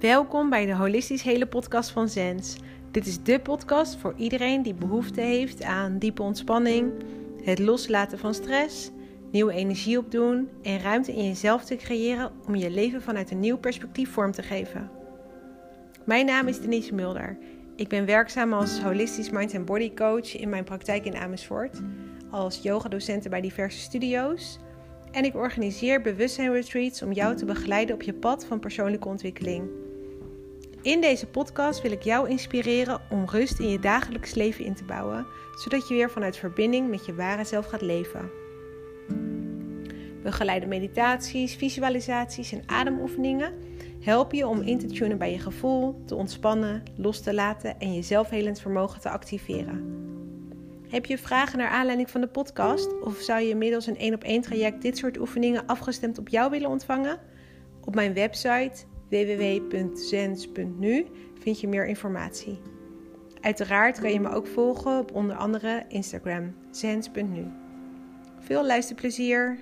Welkom bij de Holistisch Hele podcast van Zens. Dit is de podcast voor iedereen die behoefte heeft aan diepe ontspanning, het loslaten van stress, nieuwe energie opdoen en ruimte in jezelf te creëren om je leven vanuit een nieuw perspectief vorm te geven. Mijn naam is Denise Mulder. Ik ben werkzaam als holistisch mind en body coach in mijn praktijk in Amersfoort, als yogadocenten bij diverse studio's en ik organiseer bewustzijn retreats om jou te begeleiden op je pad van persoonlijke ontwikkeling. In deze podcast wil ik jou inspireren om rust in je dagelijks leven in te bouwen, zodat je weer vanuit verbinding met je ware zelf gaat leven. Begeleide meditaties, visualisaties en ademoefeningen helpen je om in te tunen bij je gevoel, te ontspannen, los te laten en je zelfhelend vermogen te activeren. Heb je vragen naar aanleiding van de podcast of zou je middels een 1 op 1 traject dit soort oefeningen afgestemd op jou willen ontvangen? Op mijn website www.zens.nu vind je meer informatie. Uiteraard kan je me ook volgen op onder andere Instagram zens.nu. Veel luisterplezier!